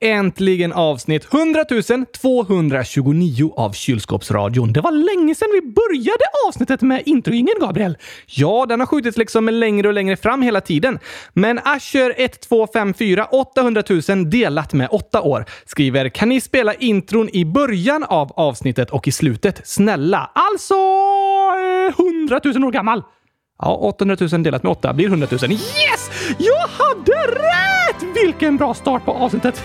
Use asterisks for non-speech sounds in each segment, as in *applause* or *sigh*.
äntligen avsnitt 100 229 av Kylskåpsradion. Det var länge sedan vi började avsnittet med introingen, Gabriel. Ja, den har skjutits liksom längre och längre fram hela tiden. Men Asher 1254 800 000 delat med 8 år skriver “Kan ni spela intron i början av avsnittet och i slutet? Snälla?” Alltså eh, 100 000 år gammal. Ja, 800 000 delat med 8 blir 100 000. Yes! Jag hade rätt! Vilken bra start på avsnittet!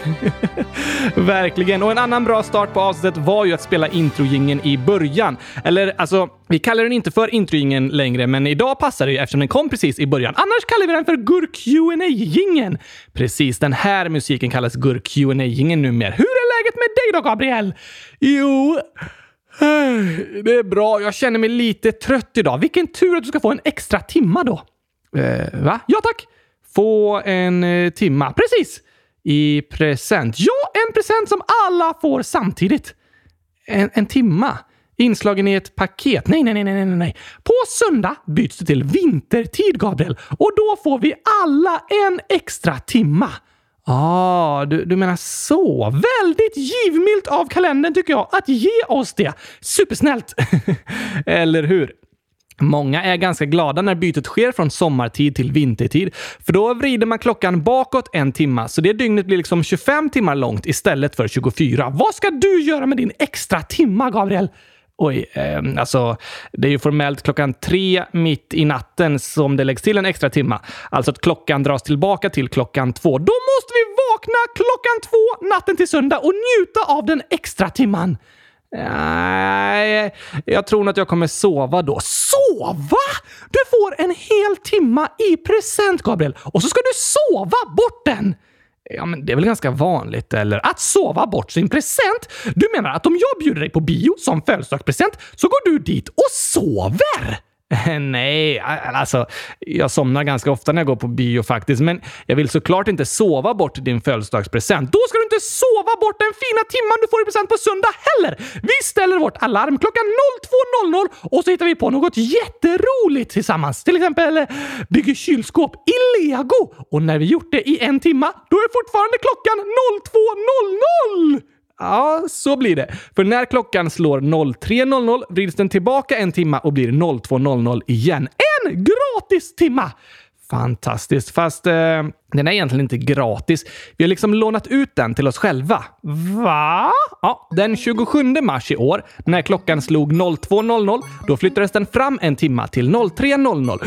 *laughs* Verkligen. Och en annan bra start på avsnittet var ju att spela introjingen i början. Eller alltså, vi kallar den inte för introjingen längre, men idag passar det ju eftersom den kom precis i början. Annars kallar vi den för gur qa jingen Precis, den här musiken kallas gur qa jingen numera. Hur är läget med dig då, Gabriel? Jo... Det är bra. Jag känner mig lite trött idag. Vilken tur att du ska få en extra timma då. Eh, va? Ja, tack. Få en eh, timma. Precis. I present. Ja, en present som alla får samtidigt. En, en timma. Inslagen i ett paket. Nej, nej, nej, nej, nej, nej. På söndag byts det till vintertid, Gabriel. Och då får vi alla en extra timma. Ah, du, du menar så. Väldigt givmilt av kalendern tycker jag att ge oss det. Supersnällt! *laughs* Eller hur? Många är ganska glada när bytet sker från sommartid till vintertid, för då vrider man klockan bakåt en timma, så det dygnet blir liksom 25 timmar långt istället för 24. Vad ska du göra med din extra timma, Gabriel? Oj, eh, alltså det är ju formellt klockan tre mitt i natten som det läggs till en extra timma. Alltså att klockan dras tillbaka till klockan två. Då måste vi vakna klockan två natten till söndag och njuta av den extra timman. Nej, jag tror nog att jag kommer sova då. Sova? Du får en hel timma i present, Gabriel. Och så ska du sova bort den! Ja, men det är väl ganska vanligt, eller? Att sova bort sin present? Du menar att om jag bjuder dig på bio som födelsedagspresent så går du dit och sover? *laughs* Nej, alltså jag somnar ganska ofta när jag går på bio faktiskt, men jag vill såklart inte sova bort din födelsedagspresent. Då ska du inte sova bort den fina timman du får i present på söndag heller! Vi ställer vårt alarm klockan 02.00 och så hittar vi på något jätteroligt tillsammans. Till exempel eh, bygger kylskåp i lego. Och när vi gjort det i en timma, då är fortfarande klockan 02.00! Ja, så blir det. För när klockan slår 03.00 vrids den tillbaka en timma och blir 02.00 igen. En gratis timma! Fantastiskt. Fast eh, den är egentligen inte gratis. Vi har liksom lånat ut den till oss själva. Va? Ja, den 27 mars i år, när klockan slog 02.00, då flyttades den fram en timma till 03.00.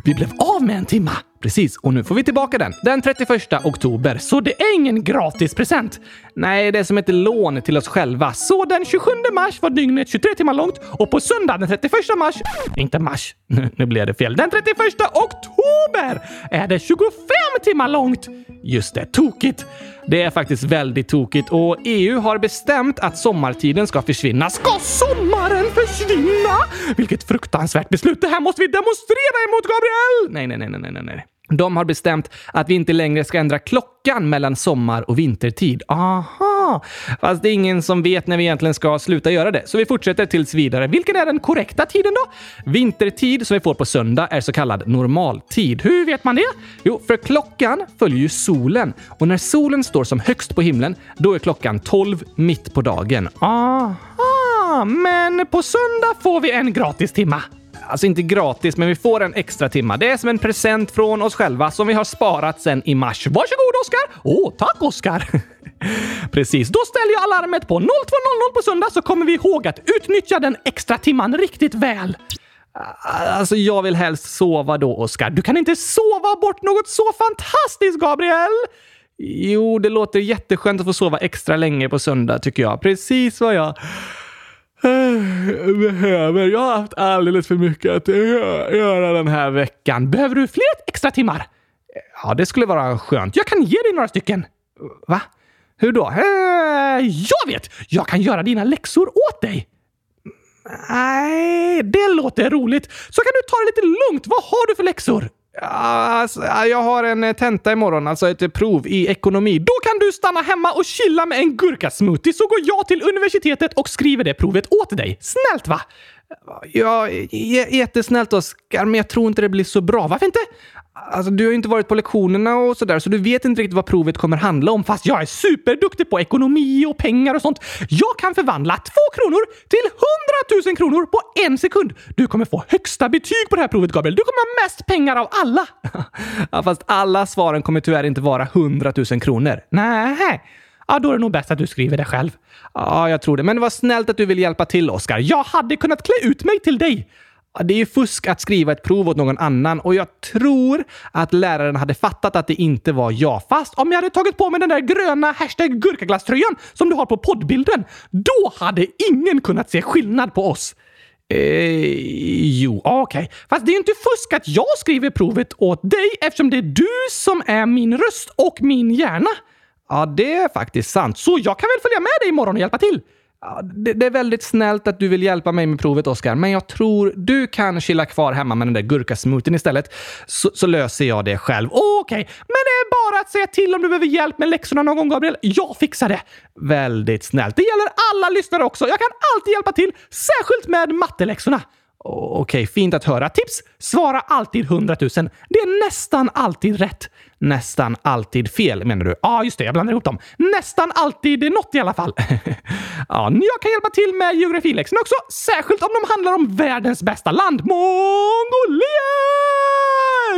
*gasps* Vi blev av med en timma! Precis, och nu får vi tillbaka den den 31 oktober. Så det är ingen gratis present. Nej, det är som ett lån till oss själva. Så den 27 mars var dygnet 23 timmar långt och på söndag den 31 mars, inte mars, *laughs* nu blev det fel, den 31 oktober är det 25 timmar långt. Just det, tokigt. Det är faktiskt väldigt tokigt och EU har bestämt att sommartiden ska försvinna. Ska sommaren försvinna? Vilket fruktansvärt beslut! Det här måste vi demonstrera emot, Gabriel! Nej, nej, nej, nej, nej. De har bestämt att vi inte längre ska ändra klockan mellan sommar och vintertid. Aha! Fast det är ingen som vet när vi egentligen ska sluta göra det, så vi fortsätter tills vidare. Vilken är den korrekta tiden då? Vintertid, som vi får på söndag, är så kallad normaltid. Hur vet man det? Jo, för klockan följer ju solen och när solen står som högst på himlen, då är klockan 12 mitt på dagen. Aha! Men på söndag får vi en gratis timma. Alltså inte gratis, men vi får en extra timma. Det är som en present från oss själva som vi har sparat sen i mars. Varsågod Oskar! Åh, oh, tack Oskar! *laughs* Precis, då ställer jag alarmet på 02.00 på söndag så kommer vi ihåg att utnyttja den extra timman riktigt väl. Alltså, jag vill helst sova då, Oskar. Du kan inte sova bort något så fantastiskt, Gabriel! Jo, det låter jätteskönt att få sova extra länge på söndag, tycker jag. Precis vad jag behöver. Jag har haft alldeles för mycket att göra den här veckan. Behöver du fler extra timmar? Ja, det skulle vara skönt. Jag kan ge dig några stycken. Va? Hur då? Eh, jag vet! Jag kan göra dina läxor åt dig. Nej, det låter roligt. Så kan du ta det lite lugnt. Vad har du för läxor? Alltså, jag har en eh, tenta imorgon, alltså ett eh, prov i ekonomi. Då kan du stanna hemma och chilla med en gurkasmoothie så går jag till universitetet och skriver det provet åt dig. Snällt va? Ja, jättesnällt Oskar, men jag tror inte det blir så bra. Varför inte? Alltså, du har ju inte varit på lektionerna och sådär, så du vet inte riktigt vad provet kommer handla om. Fast jag är superduktig på ekonomi och pengar och sånt. Jag kan förvandla två kronor till hundratusen kronor på en sekund. Du kommer få högsta betyg på det här provet, Gabriel. Du kommer ha mest pengar av alla. *laughs* ja, fast alla svaren kommer tyvärr inte vara hundratusen kronor. Nej. Ja, då är det nog bäst att du skriver det själv. Ja, jag tror det. Men det var snällt att du vill hjälpa till, Oskar. Jag hade kunnat klä ut mig till dig. Det är ju fusk att skriva ett prov åt någon annan och jag tror att läraren hade fattat att det inte var jag. Fast om jag hade tagit på mig den där gröna hashtag gurkaglasströjan som du har på poddbilden, då hade ingen kunnat se skillnad på oss. Eh, jo, okej. Okay. Fast det är ju inte fusk att jag skriver provet åt dig eftersom det är du som är min röst och min hjärna. Ja, det är faktiskt sant. Så jag kan väl följa med dig imorgon och hjälpa till? Ja, det, det, är väldigt snällt att du vill hjälpa mig med provet, Oskar, men jag tror du kan chilla kvar hemma med den där gurkasmoothien istället, så, så, löser jag det själv. Okej, okay. men det är bara att säga till om du behöver hjälp med läxorna någon gång, Gabriel. Jag fixar det! Väldigt snällt. Det gäller alla lyssnare också. Jag kan alltid hjälpa till, särskilt med matteläxorna. Okej, okay, fint att höra. Tips! Svara alltid 100 000. Det är nästan alltid rätt. Nästan alltid fel menar du? Ja, ah, just det. Jag blandar ihop dem. Nästan alltid något i alla fall. *laughs* ja, jag kan hjälpa till med geografiläxorna också. Särskilt om de handlar om världens bästa land, Mongoliet!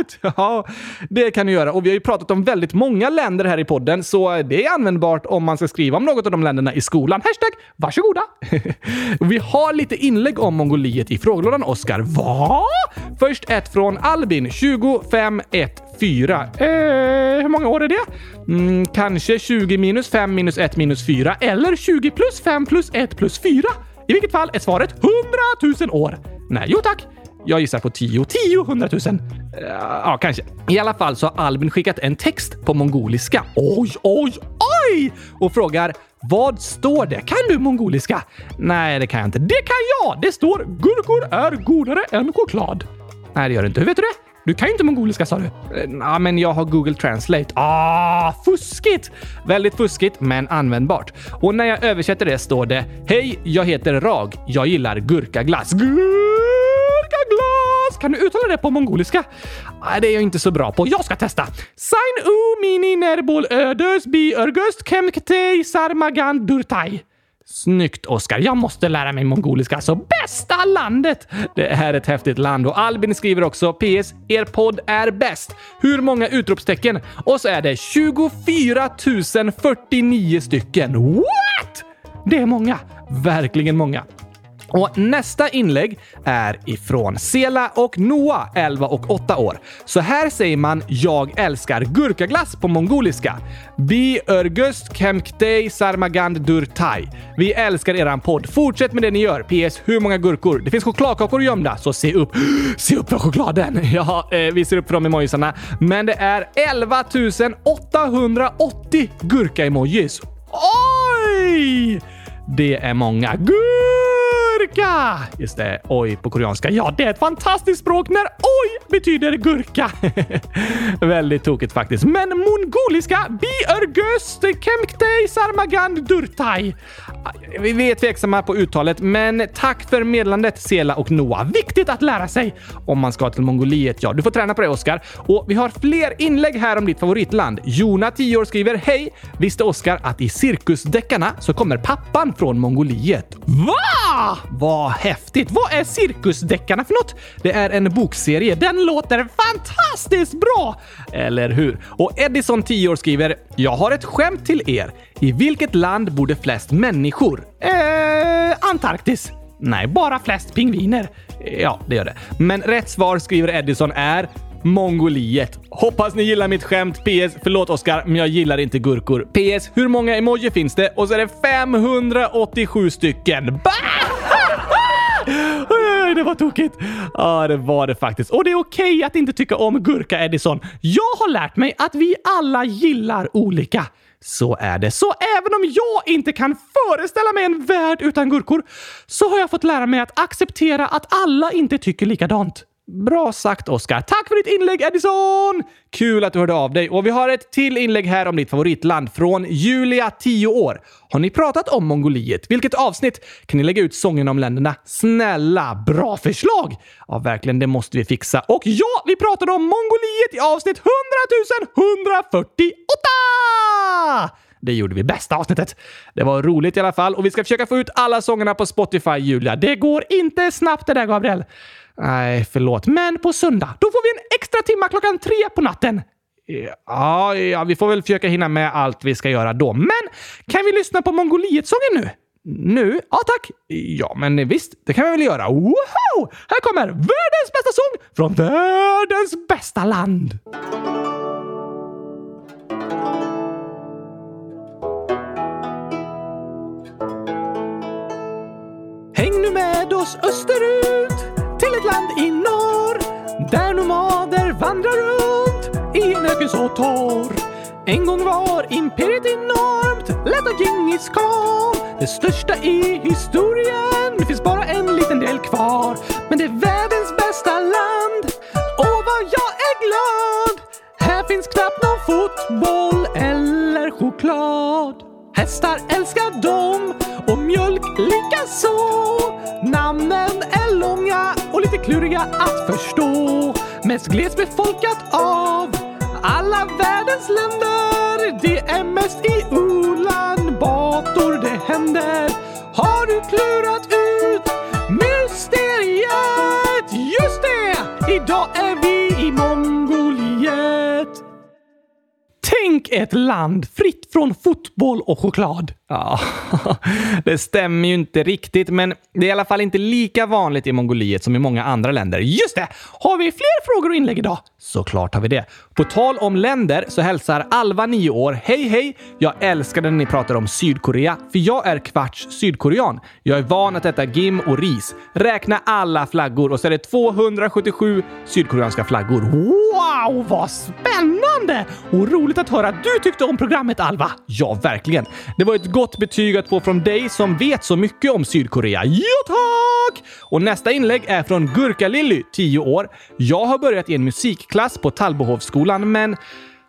*laughs* Ja, det kan du göra. Och vi har ju pratat om väldigt många länder här i podden, så det är användbart om man ska skriva om något av de länderna i skolan. Hashtag varsågoda! *laughs* vi har lite inlägg om Mongoliet i frågelådan, Oskar. Va? Först ett från Albin, 2514. Eh, hur många år är det? Mm, kanske 20 minus 5 minus 1 minus 4 eller 20 plus 5 plus 1 plus 4. I vilket fall är svaret 100 000 år. Nej, jo tack. Jag gissar på 10. 10 100 000. Ja, kanske. I alla fall så har Albin skickat en text på mongoliska. Oj, oj, oj! Och frågar vad står det? Kan du mongoliska? Nej, det kan jag inte. Det kan jag! Det står “Gurkor är godare än choklad”. Nej, det gör det inte. Hur vet du det? Du kan ju inte mongoliska sa du. Eh, ja, men jag har Google Translate. Ah, fuskigt! Väldigt fuskigt, men användbart. Och när jag översätter det står det Hej, jag heter Rag. Jag gillar gurkaglass. Gurkaglass! Kan du uttala det på mongoliska? Nej, det är jag inte så bra på. Jag ska testa. Sign u mini nerbol ödös bi örgöst kemktei sarmagan durtai. Snyggt Oskar! Jag måste lära mig mongoliska. Alltså bästa landet! Det är ett häftigt land och Albin skriver också PS. Er podd är bäst. Hur många utropstecken? Och så är det 24 049 stycken. What? Det är många. Verkligen många. Och nästa inlägg är ifrån Sela och Noah, 11 och 8 år. Så här säger man “Jag älskar gurkaglass” på mongoliska. Vi örgust kemktei sarmagand durtai. Vi älskar eran podd. Fortsätt med det ni gör. PS. Hur många gurkor? Det finns chokladkakor gömda, så se upp. Se upp för chokladen! *laughs* Ja, eh, vi ser upp för de emojisarna. Men det är 11 880 gurka-emojis. Oj! Det är många. Gurka! Just det, oj på koreanska. Ja, det är ett fantastiskt språk när oj betyder gurka. *laughs* Väldigt tokigt faktiskt. Men mongoliska biörgöst kemktej sarmagand durtai. Vi är tveksamma på uttalet, men tack för meddelandet Sela och Noah. Viktigt att lära sig om man ska till Mongoliet. Ja, du får träna på det Oskar. Och vi har fler inlägg här om ditt favoritland. Jona, 10 år, skriver Hej! Visste Oskar att i cirkusdeckarna så kommer pappan från Mongoliet? Va? Vad häftigt! Vad är cirkusdeckarna för något? Det är en bokserie. Den låter fantastiskt bra! Eller hur? Och Edison, 10 år, skriver “Jag har ett skämt till er. I vilket land bor det flest människor?” Eh, Antarktis. Nej, bara flest pingviner. Ja, det gör det. Men rätt svar, skriver Edison, är Mongoliet. Hoppas ni gillar mitt skämt. PS. Förlåt Oskar, men jag gillar inte gurkor. PS. Hur många emoji finns det? Och så är det 587 stycken. Bah! Det var tokigt. Ja, det var det faktiskt. Och det är okej okay att inte tycka om gurka Edison. Jag har lärt mig att vi alla gillar olika. Så är det. Så även om jag inte kan föreställa mig en värld utan gurkor så har jag fått lära mig att acceptera att alla inte tycker likadant. Bra sagt, Oskar. Tack för ditt inlägg, Edison! Kul att du hörde av dig. Och vi har ett till inlägg här om ditt favoritland från Julia, 10 år. Har ni pratat om Mongoliet? Vilket avsnitt? Kan ni lägga ut sången om länderna? Snälla, bra förslag! Ja, verkligen, det måste vi fixa. Och ja, vi pratade om Mongoliet i avsnitt 100 148! Det gjorde vi bästa avsnittet. Det var roligt i alla fall och vi ska försöka få ut alla sångerna på Spotify, Julia. Det går inte snabbt det där, Gabriel. Nej, förlåt. Men på söndag, då får vi en extra timma klockan tre på natten. Ja, ja, vi får väl försöka hinna med allt vi ska göra då. Men kan vi lyssna på Mongoliet-sången nu? Nu? Ja, tack. Ja, men visst, det kan vi väl göra. Wow! Här kommer världens bästa sång från världens bästa land. Häng nu med oss österut till ett land i norr där nomader vandrar runt i en öken så torr. En gång var imperiet enormt, lett av Djingis khan. Det största i historien, det finns bara en liten del kvar. Men det är världens bästa land, åh vad jag är glad. Här finns knappt någon fotboll eller choklad. Hästar älskar dom mjölk likaså. Namnen är långa och lite kluriga att förstå. Mest glesbefolkat av alla världens länder. Det är mest i Ulan Bator det händer. Har du klurat ut mysteriet? Just det! Idag är vi i Mongoliet. Tänk ett land fritt från fotboll och choklad. Ja, *laughs* det stämmer ju inte riktigt, men det är i alla fall inte lika vanligt i Mongoliet som i många andra länder. Just det! Har vi fler frågor och inlägg idag? Såklart har vi det. På tal om länder så hälsar Alva, 9 år. Hej, hej! Jag älskar när ni pratar om Sydkorea, för jag är kvarts sydkorean. Jag är van att äta gim och ris. Räkna alla flaggor och så är det 277 sydkoreanska flaggor. Wow, vad spännande! Och roligt att höra att du tyckte om programmet, Alva. Ja, verkligen. Det var ett gott Gott betyg att få från dig som vet så mycket om Sydkorea. Ja, tack! Och nästa inlägg är från Gurka-Lilly, 10 år. Jag har börjat i en musikklass på Tallbohovsskolan, men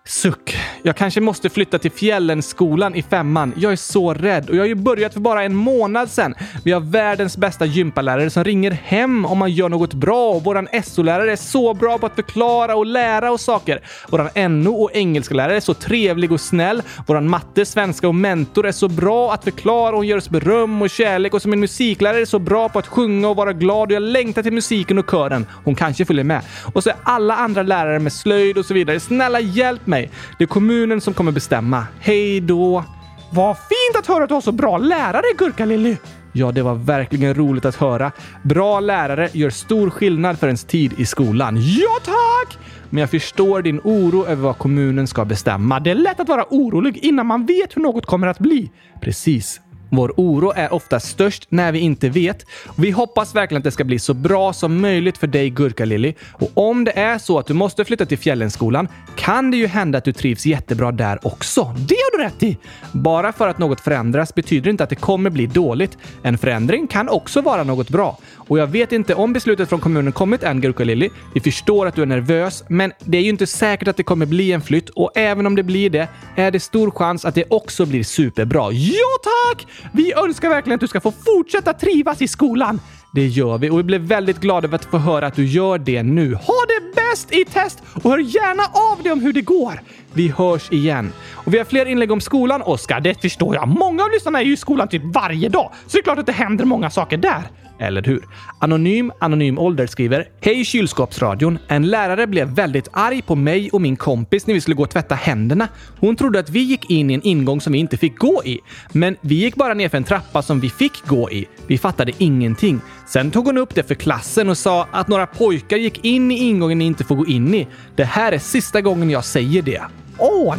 Suck. Jag kanske måste flytta till Fjällenskolan i femman. Jag är så rädd och jag har ju börjat för bara en månad sedan. Vi har världens bästa gympalärare som ringer hem om man gör något bra och våran SO-lärare är så bra på att förklara och lära oss saker. Våran NO och engelsklärare är så trevlig och snäll. Våran matte, svenska och mentor är så bra att förklara och ger oss beröm och kärlek och som en musiklärare är så bra på att sjunga och vara glad och jag längtar till musiken och kören. Hon kanske följer med. Och så är alla andra lärare med slöjd och så vidare. Snälla hjälp mig! Det är kommunen som kommer bestämma. Hej då! Vad fint att höra att du har så bra lärare, Gurka-Lilly! Ja, det var verkligen roligt att höra. Bra lärare gör stor skillnad för ens tid i skolan. Ja, tack! Men jag förstår din oro över vad kommunen ska bestämma. Det är lätt att vara orolig innan man vet hur något kommer att bli. Precis. Vår oro är ofta störst när vi inte vet. Vi hoppas verkligen att det ska bli så bra som möjligt för dig Gurka-Lilly. Och om det är så att du måste flytta till Fjällenskolan kan det ju hända att du trivs jättebra där också. Det har du rätt i! Bara för att något förändras betyder inte att det kommer bli dåligt. En förändring kan också vara något bra. Och jag vet inte om beslutet från kommunen kommit än, Gurka-Lilly. Vi förstår att du är nervös, men det är ju inte säkert att det kommer bli en flytt och även om det blir det är det stor chans att det också blir superbra. Ja, tack! Vi önskar verkligen att du ska få fortsätta trivas i skolan. Det gör vi och vi blev väldigt glada över att få höra att du gör det nu. Ha det bäst i test och hör gärna av dig om hur det går. Vi hörs igen. Och vi har fler inlägg om skolan, Oskar. Det förstår jag. Många av lyssnarna är ju i skolan typ varje dag, så det är klart att det händer många saker där. Eller hur? Anonym Anonym Ålder skriver Hej kylskåpsradion! En lärare blev väldigt arg på mig och min kompis när vi skulle gå och tvätta händerna. Hon trodde att vi gick in i en ingång som vi inte fick gå i. Men vi gick bara ner för en trappa som vi fick gå i. Vi fattade ingenting. Sen tog hon upp det för klassen och sa att några pojkar gick in i ingången ni inte får gå in i. Det här är sista gången jag säger det. Åh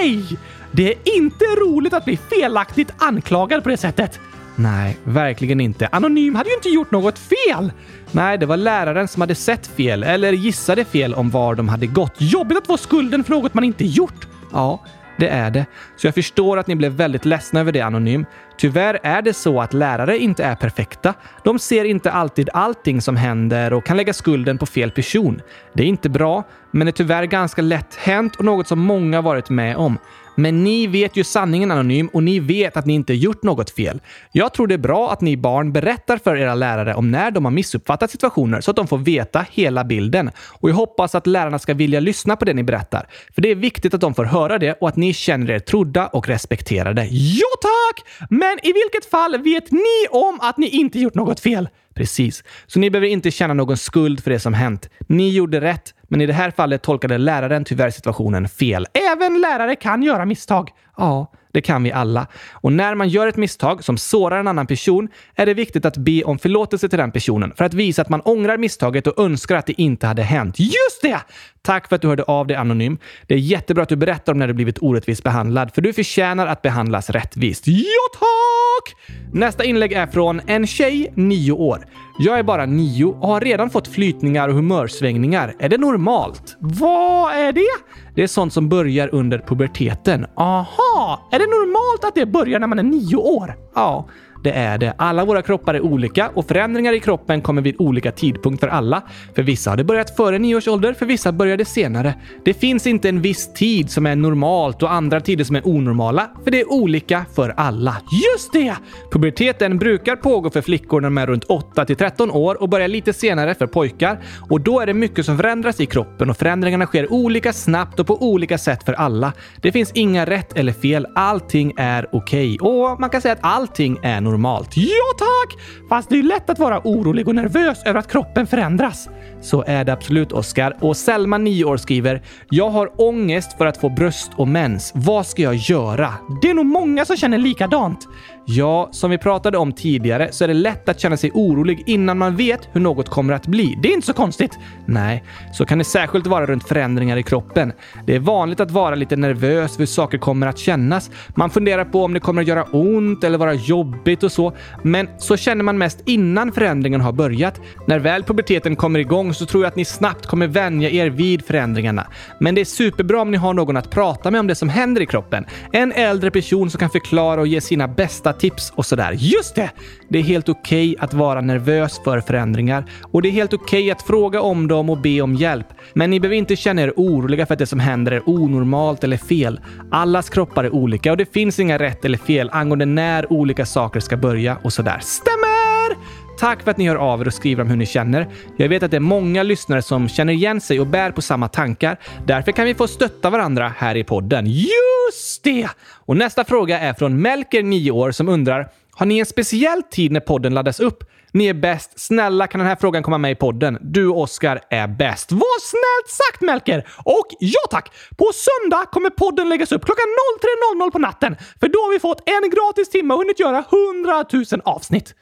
nej! Det är inte roligt att bli felaktigt anklagad på det sättet. Nej, verkligen inte. Anonym hade ju inte gjort något fel! Nej, det var läraren som hade sett fel, eller gissade fel om var de hade gått. Jobbigt att få skulden för något man inte gjort. Ja, det är det. Så jag förstår att ni blev väldigt ledsna över det, Anonym. Tyvärr är det så att lärare inte är perfekta. De ser inte alltid allting som händer och kan lägga skulden på fel person. Det är inte bra, men det är tyvärr ganska lätt hänt och något som många varit med om. Men ni vet ju sanningen Anonym och ni vet att ni inte gjort något fel. Jag tror det är bra att ni barn berättar för era lärare om när de har missuppfattat situationer så att de får veta hela bilden. Och jag hoppas att lärarna ska vilja lyssna på det ni berättar. För det är viktigt att de får höra det och att ni känner er trodda och respekterade. Ja tack! Men i vilket fall vet ni om att ni inte gjort något fel? Precis. Så ni behöver inte känna någon skuld för det som hänt. Ni gjorde rätt, men i det här fallet tolkade läraren tyvärr situationen fel. Även lärare kan göra misstag. Ja, det kan vi alla. Och när man gör ett misstag som sårar en annan person är det viktigt att be om förlåtelse till den personen för att visa att man ångrar misstaget och önskar att det inte hade hänt. Just det! Tack för att du hörde av dig Anonym. Det är jättebra att du berättar om när du blivit orättvist behandlad, för du förtjänar att behandlas rättvist. Ja, tack! Nästa inlägg är från en tjej, nio år. Jag är bara nio och har redan fått flytningar och humörsvängningar. Är det normalt? Vad är det? Det är sånt som börjar under puberteten. Aha! Är det normalt att det börjar när man är nio år? Ja. Det är det. Alla våra kroppar är olika och förändringar i kroppen kommer vid olika tidpunkt för alla. För vissa har det börjat före nio års ålder, för vissa började senare. Det finns inte en viss tid som är normalt och andra tider som är onormala, för det är olika för alla. Just det! Puberteten brukar pågå för flickor när de är runt 8 till 13 år och börjar lite senare för pojkar. Och då är det mycket som förändras i kroppen och förändringarna sker olika snabbt och på olika sätt för alla. Det finns inga rätt eller fel. Allting är okej. Okay. Och man kan säga att allting är normalt. Ja tack! Fast det är lätt att vara orolig och nervös över att kroppen förändras. Så är det absolut, Oskar. Och Selma, 9 år, skriver “Jag har ångest för att få bröst och mens. Vad ska jag göra?” Det är nog många som känner likadant. Ja, som vi pratade om tidigare så är det lätt att känna sig orolig innan man vet hur något kommer att bli. Det är inte så konstigt. Nej, så kan det särskilt vara runt förändringar i kroppen. Det är vanligt att vara lite nervös för hur saker kommer att kännas. Man funderar på om det kommer att göra ont eller vara jobbigt och så. Men så känner man mest innan förändringen har börjat. När väl puberteten kommer igång så tror jag att ni snabbt kommer vänja er vid förändringarna. Men det är superbra om ni har någon att prata med om det som händer i kroppen. En äldre person som kan förklara och ge sina bästa tips och sådär. Just det! Det är helt okej okay att vara nervös för förändringar och det är helt okej okay att fråga om dem och be om hjälp. Men ni behöver inte känna er oroliga för att det som händer är onormalt eller fel. Allas kroppar är olika och det finns inga rätt eller fel angående när olika saker ska börja och sådär. Stämmer! Tack för att ni hör av er och skriver om hur ni känner. Jag vet att det är många lyssnare som känner igen sig och bär på samma tankar. Därför kan vi få stötta varandra här i podden. Just det! Och nästa fråga är från Melker, 9 år, som undrar Har ni en speciell tid när podden laddas upp? Ni är bäst. Snälla kan den här frågan komma med i podden. Du Oscar, Oskar är bäst. Vad snällt sagt Melker! Och ja tack! På söndag kommer podden läggas upp klockan 03.00 på natten. För då har vi fått en gratis timme och hunnit göra 100 000 avsnitt.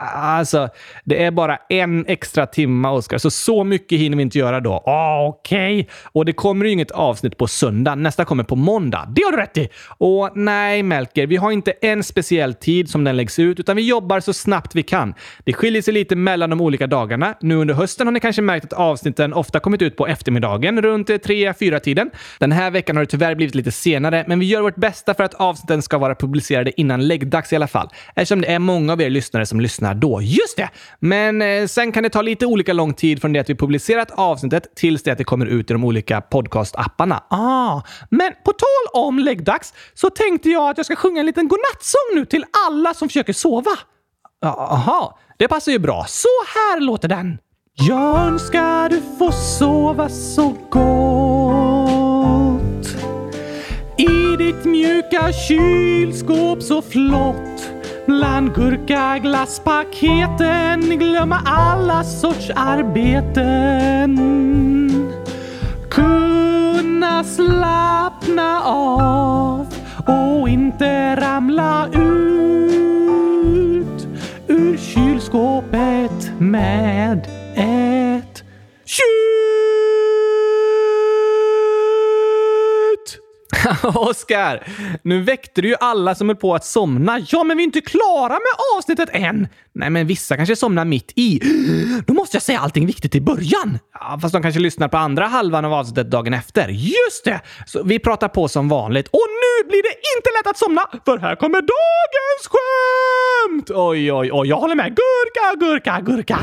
Alltså, det är bara en extra timma, Oskar, så så mycket hinner vi inte göra då. Ah, Okej. Okay. Och det kommer ju inget avsnitt på söndag. Nästa kommer på måndag. Det har du rätt i! Och nej, Melker, vi har inte en speciell tid som den läggs ut, utan vi jobbar så snabbt vi kan. Det skiljer sig lite mellan de olika dagarna. Nu under hösten har ni kanske märkt att avsnitten ofta kommit ut på eftermiddagen, runt 3-4 tiden. Den här veckan har det tyvärr blivit lite senare, men vi gör vårt bästa för att avsnitten ska vara publicerade innan läggdags i alla fall, eftersom det är många av er lyssnare som lyssnar lyssnar då. Just det! Men eh, sen kan det ta lite olika lång tid från det att vi publicerat avsnittet tills det att det kommer ut i de olika podcastapparna. Ah, men på tal om läggdags så tänkte jag att jag ska sjunga en liten godnattsång nu till alla som försöker sova. Aha, det passar ju bra. Så här låter den. Jag önskar du får sova så gott i ditt mjuka kylskåp så flott Bland gurkaglasspaketen glömma alla sorts arbeten. Kunna slappna av och inte ramla ut ur kylskåpet med ett tjut! Och *laughs* Oskar! Nu väckte du ju alla som höll på att somna. Ja, men vi är inte klara med avsnittet än! Nej, men vissa kanske somnar mitt i. *gasps* Då måste jag säga allting viktigt i början. Ja, fast de kanske lyssnar på andra halvan av avsnittet dagen efter. Just det! Så vi pratar på som vanligt. Och nu blir det inte lätt att somna, för här kommer dagens skämt! Oj, oj, oj, jag håller med. Gurka, gurka, gurka!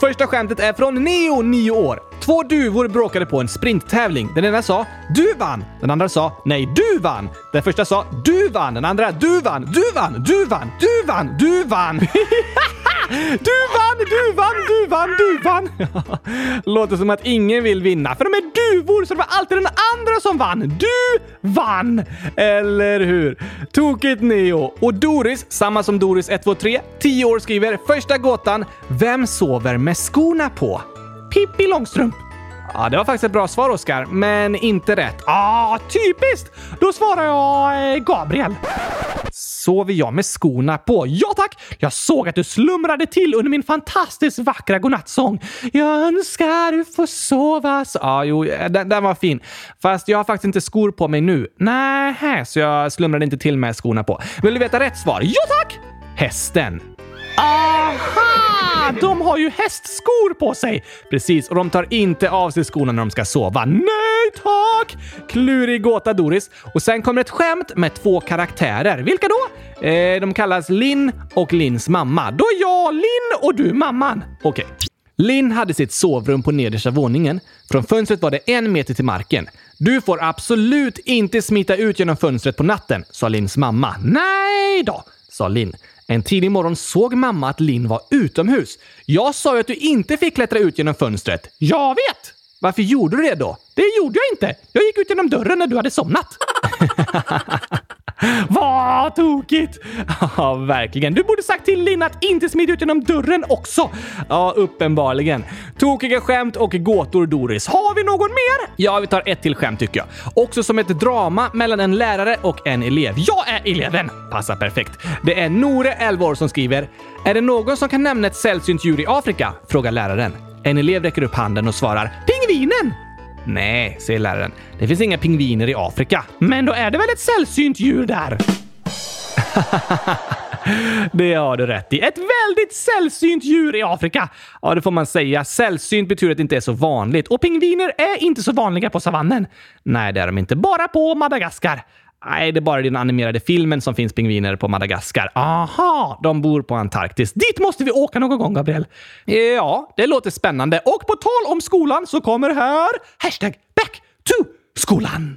Första skämtet är från Neo, 9 år. Två duvor bråkade på en sprinttävling. Den ena sa “Du vann!” Den andra sa “Nej, du vann!” Den första sa “Du vann!” Den andra “Du vann! Du vann! Du vann! Du vann! Du vann!” Du vann! Du vann! Du vann! Du vann! Låter som att ingen vill vinna, för de är duvor så det var alltid den andra som vann. Du vann! Eller hur? Tokigt Neo. Och Doris, samma som Doris 123, 10 år skriver första gåtan. Vem sover med skorna på? Pippi Långstrump. Ja, det var faktiskt ett bra svar, Oskar, men inte rätt. Ah, typiskt! Då svarar jag eh, Gabriel. Sover jag med skorna på? Ja tack! Jag såg att du slumrade till under min fantastiskt vackra godnattsång. Jag önskar du får sova Ja, Ja, jo, eh, den, den var fin. Fast jag har faktiskt inte skor på mig nu. Nej, så jag slumrade inte till med skorna på. Vill du veta rätt svar? Ja tack! Hästen. Aha! De har ju hästskor på sig! Precis, och de tar inte av sig skorna när de ska sova. Nej tack! Klurig gåta, Doris. Och sen kommer ett skämt med två karaktärer. Vilka då? Eh, de kallas Linn och Linns mamma. Då är jag Linn och du mamman. Okej. Okay. Linn hade sitt sovrum på nedersta våningen. Från fönstret var det en meter till marken. Du får absolut inte smita ut genom fönstret på natten, sa Linns mamma. Nej då, sa Linn. En tidig morgon såg mamma att Linn var utomhus. Jag sa ju att du inte fick klättra ut genom fönstret. Jag vet! Varför gjorde du det då? Det gjorde jag inte. Jag gick ut genom dörren när du hade somnat. *laughs* Vad tokigt! Ja, verkligen. Du borde sagt till Linn att inte smita ut genom dörren också. Ja, uppenbarligen. Tokiga skämt och gåtor, Doris. Har vi någon mer? Ja, vi tar ett till skämt tycker jag. Också som ett drama mellan en lärare och en elev. Jag är eleven! Passar perfekt. Det är Nore, 11 år, som skriver “Är det någon som kan nämna ett sällsynt djur i Afrika?” frågar läraren. En elev räcker upp handen och svarar “Pingvinen!” Nej, säger läraren. Det finns inga pingviner i Afrika. Men då är det väl ett sällsynt djur där? *laughs* det har du rätt i. Ett väldigt sällsynt djur i Afrika. Ja, det får man säga. Sällsynt betyder att det inte är så vanligt. Och pingviner är inte så vanliga på savannen. Nej, det är de inte. Bara på Madagaskar. Nej, det är bara i den animerade filmen som finns pingviner på Madagaskar. Aha, de bor på Antarktis. Dit måste vi åka någon gång, Gabriel. Ja, det låter spännande. Och på tal om skolan så kommer här hashtag back to skolan.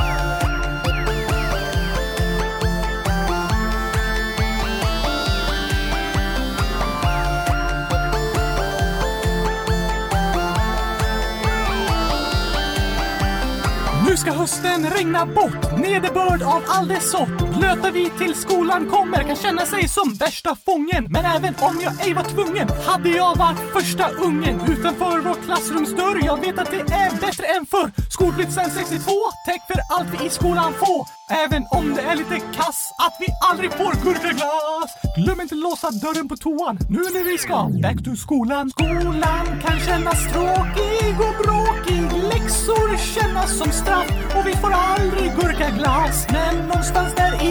ska hösten regna bort, nederbörd av all dess sort. Blöta vi till skolan kommer kan känna sig som värsta fången. Men även om jag ej var tvungen hade jag varit första ungen utanför vår klassrumsdörr. Jag vet att det är bättre än förr. Skolplikt sen 62, täck för allt vi i skolan får. Även om det är lite kass att vi aldrig får gurkaglass. Glöm inte låsa dörren på toan nu när vi ska back to skolan. Skolan kan kännas tråkig och bråkig. Läxor kännas som straff och vi får aldrig gurkaglass. Men någonstans där i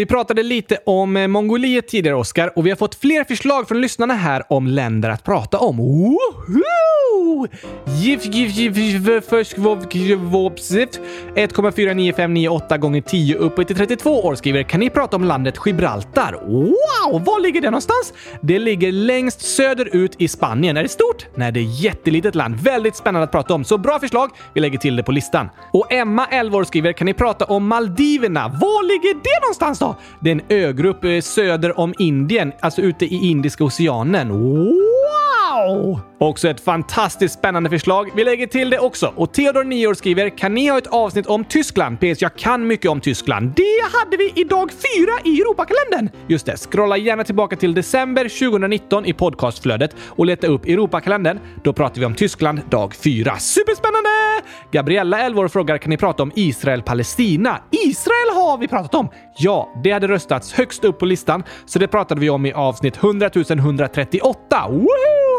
Vi pratade lite om eh, Mongoliet tidigare, Oskar, och vi har fått fler förslag från lyssnarna här om länder att prata om. Woho! Gif, gif, gif, gif, vov, gif, 1,49598 gånger 10 uppe till 32 år skriver Kan ni prata om landet Gibraltar? Wow! Var ligger det någonstans? Det ligger längst söderut i Spanien. Är det stort? Nej, det är jättelitet land. Väldigt spännande att prata om. Så bra förslag! Vi lägger till det på listan. Och Emma, 11 år, skriver Kan ni prata om Maldiverna? Var ligger det någonstans då? Det är en ögrupp eh, söder om Indien, alltså ute i Indiska oceanen. Wow! Också ett fantastiskt spännande förslag. Vi lägger till det också. Och Theodor, 9 år, skriver Kan ni ha ett avsnitt om Tyskland? PS. Jag kan mycket om Tyskland. Det hade vi i dag fyra i Europakalendern. Just det. Scrolla gärna tillbaka till december 2019 i podcastflödet och leta upp Europakalendern. Då pratar vi om Tyskland dag fyra. Superspännande! Gabriella, 11 år, frågar Kan ni prata om Israel-Palestina? Israel har vi pratat om! Ja, det hade röstats högst upp på listan, så det pratade vi om i avsnitt 100 138. Woohoo!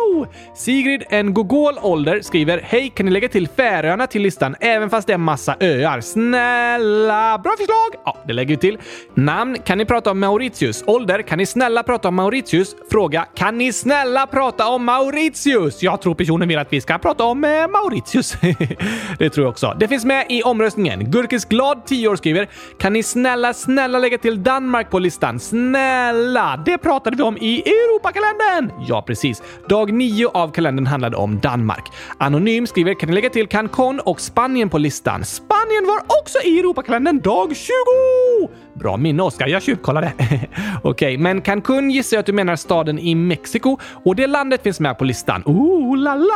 Sigrid, en gogol ålder, skriver Hej, kan ni lägga till Färöarna till listan även fast det är massa öar? Snälla! Bra förslag! Ja, det lägger vi till. Namn, kan ni prata om Mauritius? Ålder, kan ni snälla prata om Mauritius? Fråga, kan ni snälla prata om Mauritius? Jag tror personen vill att vi ska prata om eh, Mauritius. *laughs* det tror jag också. Det finns med i omröstningen. Gurkis glad 10 år skriver Kan ni snälla, snälla lägga till Danmark på listan? Snälla! Det pratade vi om i Europakalendern! Ja, precis. Dag 9 av kalendern handlade om Danmark. Anonym skriver Kan ni lägga till Cancun och Spanien på listan? Spanien var också i Europakalendern dag 20! Bra minne, Oskar. Jag tjuvkollade. *laughs* Okej, okay, men Cancun gissar jag att du menar staden i Mexiko och det landet finns med på listan. Ooh la la!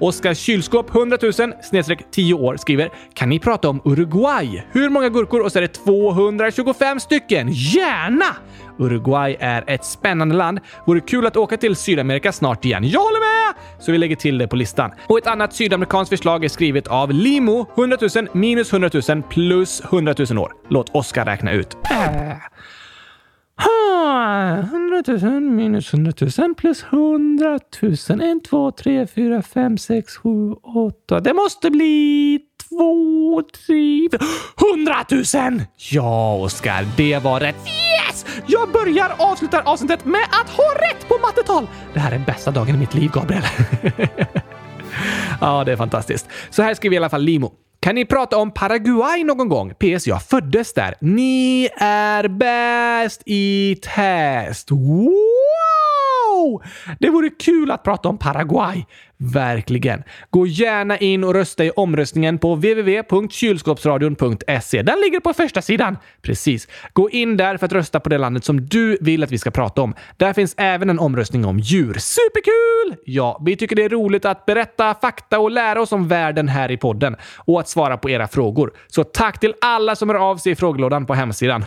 Oskar Kylskåp 100 000 snedstreck 10 år skriver Kan ni prata om Uruguay? Hur många gurkor? Och så är det 225 stycken. Gärna! Uruguay är ett spännande land. Vore kul att åka till Sydamerika snart igen. Jag håller med! Så vi lägger till det på listan. Och ett annat sydamerikanskt förslag är skrivet av Limo. 100 000 minus 100 000 plus 100 000 år. Låt Oskar räkna ut. Äh. 100 000 minus 100 000 plus 100 000. 1, 2, 3, 4, 5, 6, 7, 8. Det måste bli 2, 3, 100 000! Ja, Oskar, det var rätt. Yes! Jag börjar avsluta avsnittet med att ha rätt på mattetal. Det här är bästa dagen i mitt liv, Gabriel. *laughs* ja, det är fantastiskt. Så här skriver i alla fall Limo. Kan ni prata om Paraguay någon gång? PS. Jag föddes där. Ni är bäst i test. Wow! Det vore kul att prata om Paraguay. Verkligen. Gå gärna in och rösta i omröstningen på www.kylskåpsradion.se. Den ligger på första sidan. Precis. Gå in där för att rösta på det landet som du vill att vi ska prata om. Där finns även en omröstning om djur. Superkul! Ja, vi tycker det är roligt att berätta fakta och lära oss om världen här i podden och att svara på era frågor. Så tack till alla som hör av sig i frågelådan på hemsidan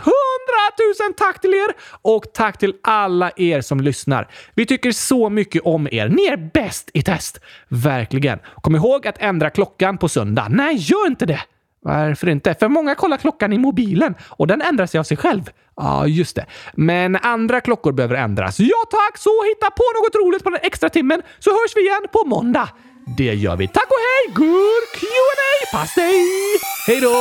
tusen tack till er! Och tack till alla er som lyssnar. Vi tycker så mycket om er. Ni är bäst i test! Verkligen. Kom ihåg att ändra klockan på söndag. Nej, gör inte det! Varför inte? För många kollar klockan i mobilen och den ändrar sig av sig själv. Ja, just det. Men andra klockor behöver ändras. Ja tack, så hitta på något roligt på den extra timmen så hörs vi igen på måndag. Det gör vi. Tack och hej! Good Q&A! Pass dig! Hej då!